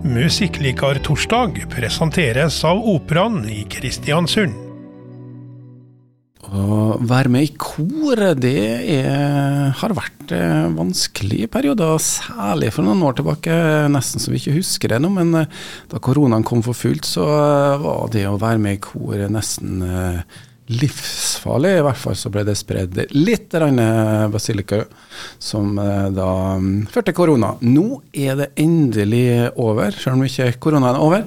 Musikklikartorsdag presenteres av Operaen i Kristiansund. Å være med i kor, det er, har vært eh, vanskelige perioder, særlig for noen år tilbake. Nesten så vi ikke husker det nå, men eh, da koronaen kom for fullt, så eh, var det å være med i kor nesten livsfarlig. I hvert fall så ble det spredd litt basilika, som da mm, førte korona. Nå er det endelig over, selv om ikke koronaen er over.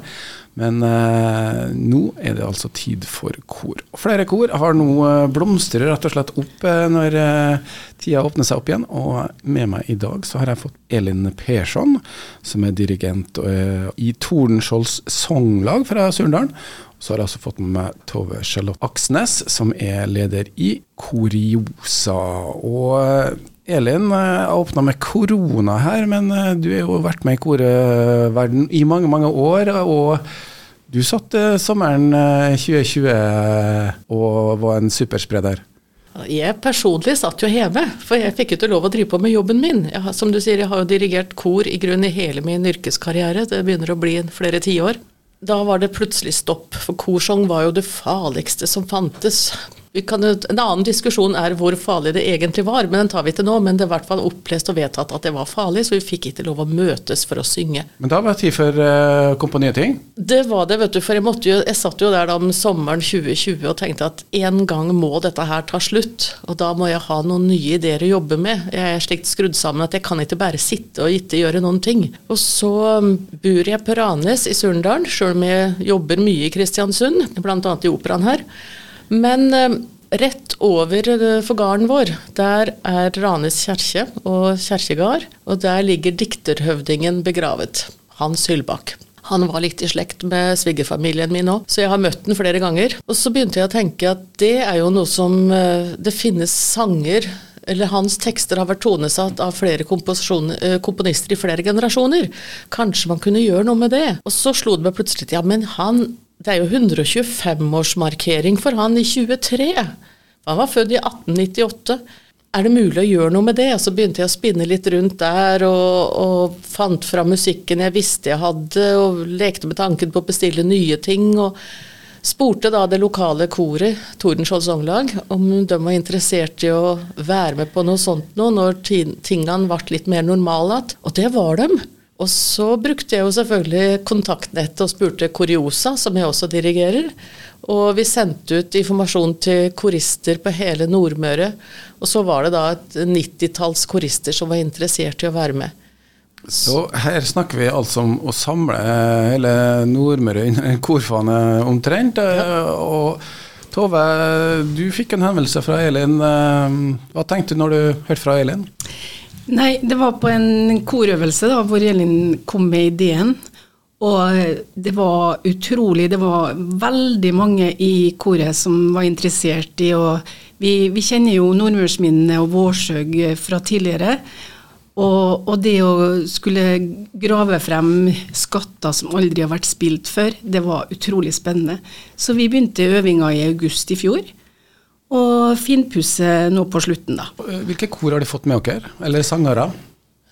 Men eh, nå er det altså tid for kor. Flere kor har nå eh, blomstrer rett og slett opp eh, når eh, tida åpner seg opp igjen. Og med meg i dag så har jeg fått Elin Persson, som er dirigent eh, i Tordenskiolds sanglag fra Surndalen. Så har jeg også fått med meg Tove Charlotte Aksnes, som er leder i Koriosa. Og Elin har åpna med korona her, men du har jo vært med i korverden i mange, mange år. Og du satt uh, sommeren 2020 eh, og var en superspreder. Jeg personlig satt jo hjemme, for jeg fikk ikke lov å drive på med jobben min. Jeg, som du sier, jeg har jo dirigert kor i grunn i hele min yrkeskarriere. Det begynner å bli flere tiår. Da var det plutselig stopp, for korsang var jo det farligste som fantes. Kan, en annen diskusjon er hvor farlig det egentlig var, men den tar vi ikke nå. Men det er i hvert fall opplest og vedtatt at det var farlig, så vi fikk ikke lov å møtes for å synge. Men da var det tid for uh, komponiting? Det var det, vet du. For jeg, jo, jeg satt jo der da om sommeren 2020 og tenkte at en gang må dette her ta slutt. Og da må jeg ha noen nye ideer å jobbe med. Jeg er slikt skrudd sammen at jeg kan ikke bare sitte og ikke gjøre noen ting. Og så um, bor jeg på Ranes i Surndalen, sjøl om jeg jobber mye i Kristiansund, bl.a. i operaen her. Men eh, rett over eh, for gården vår, der er Ranes kjerke og kjerkegard. Og der ligger dikterhøvdingen begravet. Hans Hyllbakk. Han var litt i slekt med svigerfamilien min òg, så jeg har møtt den flere ganger. Og så begynte jeg å tenke at det er jo noe som eh, Det finnes sanger eller hans tekster har vært tonesatt av flere komponister i flere generasjoner. Kanskje man kunne gjøre noe med det? Og så slo det meg plutselig ja, men han det er jo 125-årsmarkering for han i 23. Han var født i 1898. Er det mulig å gjøre noe med det? Så begynte jeg å spinne litt rundt der, og, og fant fram musikken jeg visste jeg hadde, og lekte med tanken på å bestille nye ting. og Spurte da det lokale koret, Tordenskjold Songlag, om de var interessert i å være med på noe sånt nå, når tingene ble litt mer normale igjen. Og det var de. Og så brukte jeg jo selvfølgelig kontaktnettet og spurte Koriosa, som jeg også dirigerer. Og vi sendte ut informasjon til korister på hele Nordmøre. Og så var det da et nittitalls korister som var interessert i å være med. Så her snakker vi altså om å samle hele Nordmøre under en korfane omtrent. Ja. Og Tove, du fikk en henvendelse fra Elin. Hva tenkte du når du hørte fra Elin? Nei, det var på en korøvelse da, hvor Elin kom med ideen. Og det var utrolig. Det var veldig mange i koret som var interessert i å Vi, vi kjenner jo Nordmørsminnene og Vårsøg fra tidligere. Og, og, det å skulle grave frem skatter som aldri har vært spilt før, det var utrolig spennende. Så vi begynte øvinga i august i fjor og finpusse nå på slutten, da. Hvilke kor har de fått med dere, eller sangere?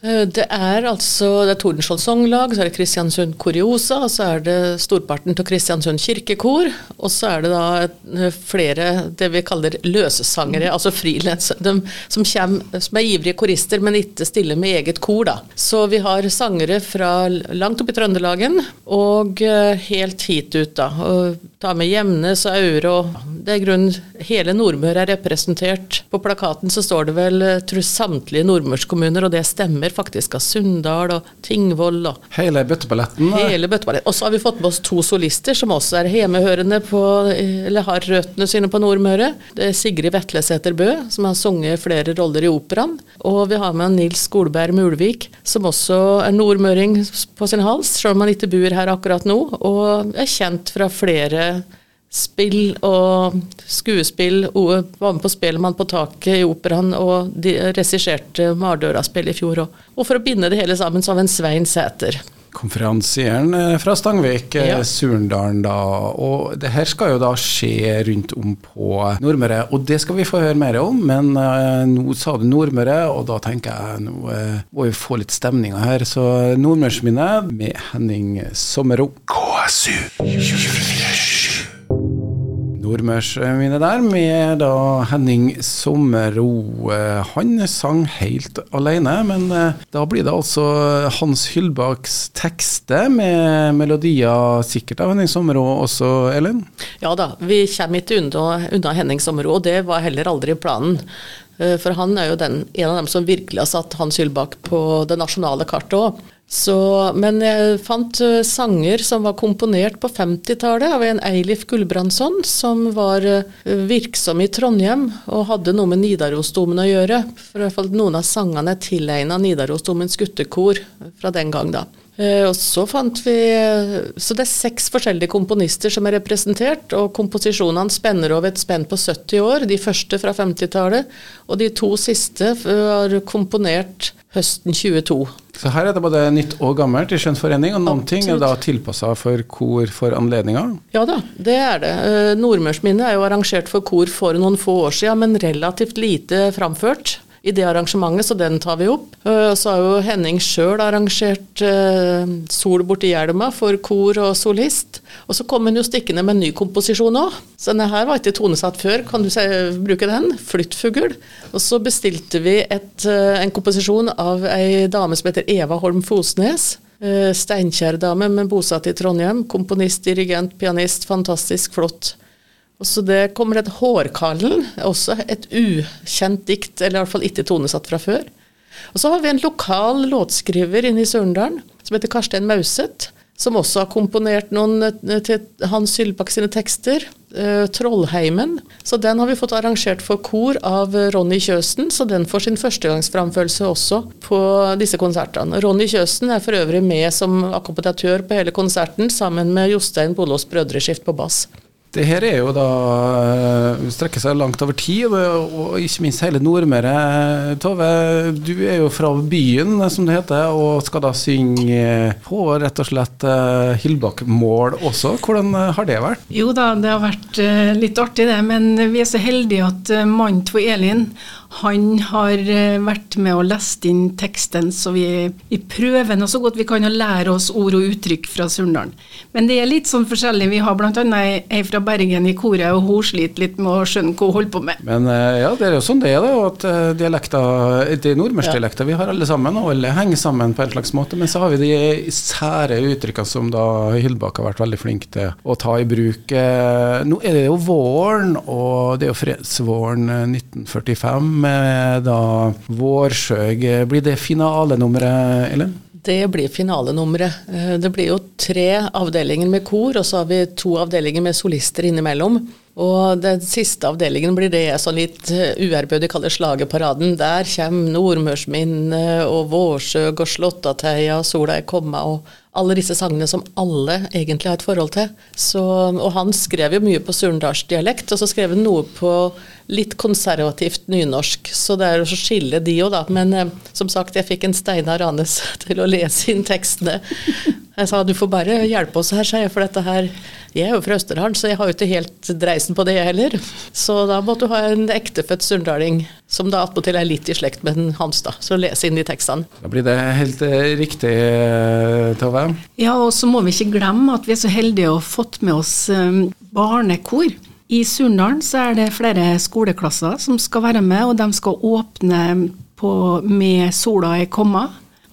Eh, det er altså det er Tordenskjold Songlag, så er det Kristiansund Koriosa, og så er det storparten til Kristiansund kirkekor. Og så er det da eh, flere det vi kaller løsesangere, altså frilansere, som, som er ivrige korister, men ikke stiller med eget kor, da. Så vi har sangere fra langt opp i Trøndelagen og eh, helt hit ut, da. Og ta med Gjemnes og Aure og Det er grunn Hele Nordmøre er representert. På plakaten så står det vel tror samtlige nordmørskommuner, og det stemmer faktisk av Sunndal og Tingvoll. Og hele bøtteballetten? Hele bøtteballetten. Og så har vi fått med oss to solister som også er hjemmehørende på, eller har røttene sine på Nordmøre. Det er Sigrid Vetlesæter Bø, som har sunget flere roller i operaen. Og vi har med Nils Skolberg Mulvik, som også er nordmøring på sin hals, selv om han ikke bor her akkurat nå, og er kjent fra flere spill og skuespill. Var med på Spellemann på taket i operaen og de regisserte Mardøra-spill i fjor òg. Og for å binde det hele sammen så har vi en Svein Sæter. konferansieren eh, fra Stangvik, eh, Ja. Surndalen, da. Og det her skal jo da skje rundt om på Nordmøre, og det skal vi få høre mer om. Men uh, nå sa du Nordmøre, og da tenker jeg nå uh, må vi få litt stemninga her. Så Nordmørsminnet med Henning Sommero. KSU 247. Nordmørsminnet der med da Henning Sommero. Eh, Han sang helt alene, men eh, da blir det altså Hans Hyldbaks tekster med melodier sikkert av Henning Sommero også, Ellen? Ja da, vi kommer ikke unna, unna Henning Sommero, og det var heller aldri planen. Eh, For han er jo den, en av dem som virkelig har satt Hans Hyldbak på det nasjonale kartet òg. Men jeg fant eh, sanger som var komponert på 50-tallet av en Eilif Gulbrandsson, som var eh, virksom i Trondheim og hadde noe med Nidarosdomen å gjøre. For i hvert fall noen av sangene er tilegna Nidarosdomens guttekor fra den gang, da. Eh, Og så fant vi Så det er seks forskjellige komponister som er representert, og komposisjonene spenner over et spenn på 70 år. De første fra 50-tallet, og de to siste var komponert høsten 22. Så her er det både nytt og gammelt i skjønnsforening, og noen ting er da tilpassa for kor for anledninga. Ja da, det er det. Eh, Nordmørsminnet er jo arrangert for kor for noen få år siden, men relativt lite framført i det arrangementet, så den tar vi opp. Eh, Så har jo Henning sjøl arrangert eh, 'Sol borti hjelma' for kor og solist. Og så kom hun jo stikkende med en ny komposisjon òg. Så denne her var ikke tonesatt før, kan du se, bruke den? 'Flyttfugl'. Og så bestilte vi et, eh, en komposisjon av ei dame som heter Eva Holm Fosnes. Steinkjer-dame, men bosatt i Trondheim. Komponist, dirigent, pianist. Fantastisk flott. Og så det kommer et Hårkallen, også et ukjent dikt, eller i hvert fall ikke tonesatt fra før. Og så har vi en lokal låtskriver inne i Sørendalen som heter Karstein Mauseth, som også har komponert noen eh, til Hans Sylbakk sine tekster. eh, 'Trollheimen'. Så den har vi fått arrangert for kor av Ronny Kjøsen, så den får sin førstegangsframførelse også på disse konsertene. Ronny Kjøsen er for øvrig med som akkompagnatør på hele konserten, sammen med Jostein Bolås Brødreskift på bass. Det her er jo da eh, strekker seg langt over tid, og, ikke minst hele Nordmøre. Tove, du er jo fra byen, som det heter, og skal da synge på rett og slett eh, Hyllbakk-mål også. Hvordan eh, har det vært? Jo da, det har vært eh, litt artig det, men vi er så heldige at mannen til Elin, han har eh, vært med og lest inn teksten, så vi, vi prøver nå så godt vi kan å lære oss ord og uttrykk fra Surndalen. Men det er litt sånn forskjellig. Vi har bl.a. ei fra Bergen i koret, og hun sliter litt med å skjønne hva hun holder på med. Men eh, ja, det er jo sånn det er, da. At eh, dialekter, er nordmørsdialekter vi har alle sammen, og alle henger sammen på en slags måte. Men så har vi de sære uttrykkene som da Hyllbakk har vært veldig flink til å ta i bruk. Nå er det jo våren, og det er jo fredsvåren eh, 1945 med da Vårsøg. Blir det finalenummeret, Ellen? Det blir finalenummeret. Eh, Det blir jo tre avdelinger med kor, og så har vi to avdelinger med solister innimellom. Og den siste avdelingen blir det sånn litt eh, uærbødig kaller Slagerparaden. Der kommer Nordmørsminnet og Vårsøg og Slåttateia, Sola er komma og alle disse sangene som alle egentlig har et forhold til. Så, og han skrev jo mye på surndalsdialekt, og så skrev han noe på litt konservativt nynorsk. Så det er jo så skille de òg, da. Men eh, som sagt, jeg fikk en Steinar Ranes til å lese inn tekstene. Jeg sa du får bare hjelpe oss her, sa jeg, for dette her Jeg er jo fra Østerdalen, så jeg har jo ikke helt dreisen på det, jeg heller. Så da måtte du ha en ektefødt surndaling, som da attpåtil er litt i slekt med den hans, da. Så lese inn de tekstene. Da blir det helt eh, riktig, eh, Tove. Ja, og så må vi ikke glemme at vi er så heldige å ha fått med oss um, barnekor. I Surndalen så er det flere skoleklasser som skal være med, og de skal åpne på, med 'Sola er komma'.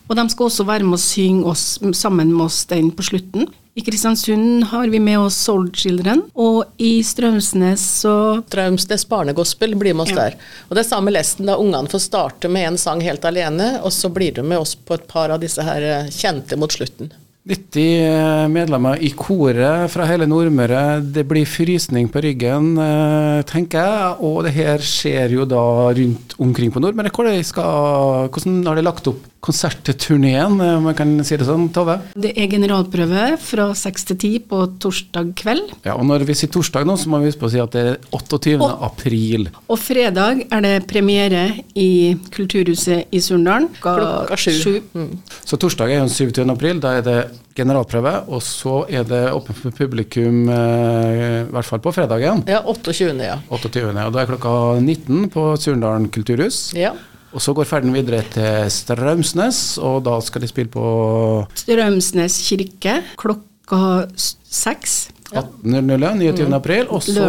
Og de skal også være med å synge oss, sammen med oss den på slutten. I Kristiansund har vi med oss Soul Children, og i Strømsnes så Strømsnes barnegospel blir med oss Ja. der. Og det er samme lesten da ungene får starte med en sang helt alene, og så blir de med oss på et par av disse her eh, kjente mot slutten. 90 medlemmer i koret fra hele Nordmøre. Det blir frysning på ryggen, eh, tenker jeg. Og det her skjer jo da rundt omkring på Nordmøre. Hvordan har de lagt opp konsertturneen, om jeg kan si det sånn, Tove? Det er generalprøve fra seks til ti på torsdag kveld. Ja, og når vi sier torsdag nå, så må vi huske på å si at det er 28. Og- april. Og fredag er det premiere i Kulturhuset i Surndalen Klokka sju. Mm. Så torsdag er jo 27. april, da er det generalprøve, og så er det åpent for publikum, eh, i hvert fall på fredagen. Ja, 28. ja. 28. Og da er klokka 19 på Surndalen kulturhus. ja. Og så går ferden videre til Strømsnes, og da skal de spille på Strømsnes kirke klokka seks. 18.00, ja, 29. april. Og så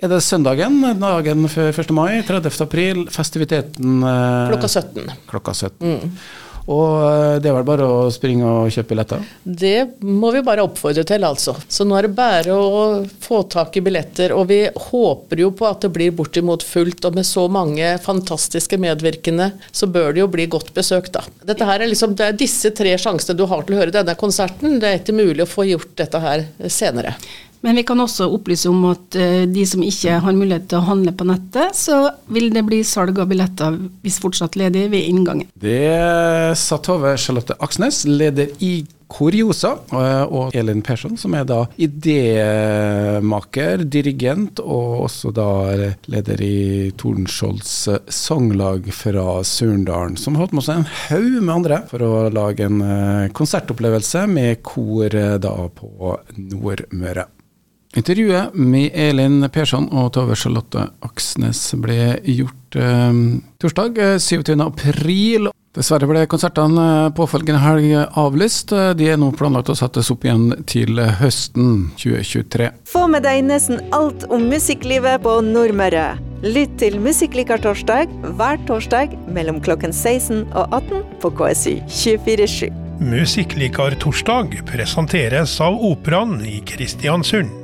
er det søndagen, dagen før 1. mai, 30. april, festiviteten eh, Klokka 17. klokka 17. Og eh, det er vel bare å springe og kjøpe billetter? Det må vi bare oppfordre til, altså. Så nå er det bare å få tak i billetter. Og vi håper jo på at det blir bortimot fullt, og med så mange fantastiske medvirkende, så bør det jo bli godt besøk, da. Dette her er liksom, Det er disse tre sjansene du har til å høre denne konserten. Det er ikke mulig å få gjort dette her senere. Men vi kan også opplyse om at eh, de som ikke har mulighet til å handle på nettet, så vil det bli salg av billetter hvis fortsatt ledig ved inngangen. Det sa Tove Charlotte Aksnes, leder i Kuriosa, eh, og Elin Persson, som er da idémaker, dirigent, og også da leder i Tordenskiolds sanglag fra Surndalen, som holdt med seg en haug med andre for å lage en eh, konsertopplevelse med kor eh, da på Nordmøre. Intervjuet med Elin Persson og Tove Charlotte Aksnes ble gjort eh, torsdag eh, 27. april. Dessverre ble konsertene eh, påfølgende helg avlyst. Eh, De er nå planlagt å settes opp igjen til høsten 2023. Få med deg nesten alt om musikklivet på Nordmøre. Lytt til Musikklikar torsdag hver torsdag mellom klokken 16 og 18 på KSU 247. Musikklikar torsdag presenteres av Operaen i Kristiansund.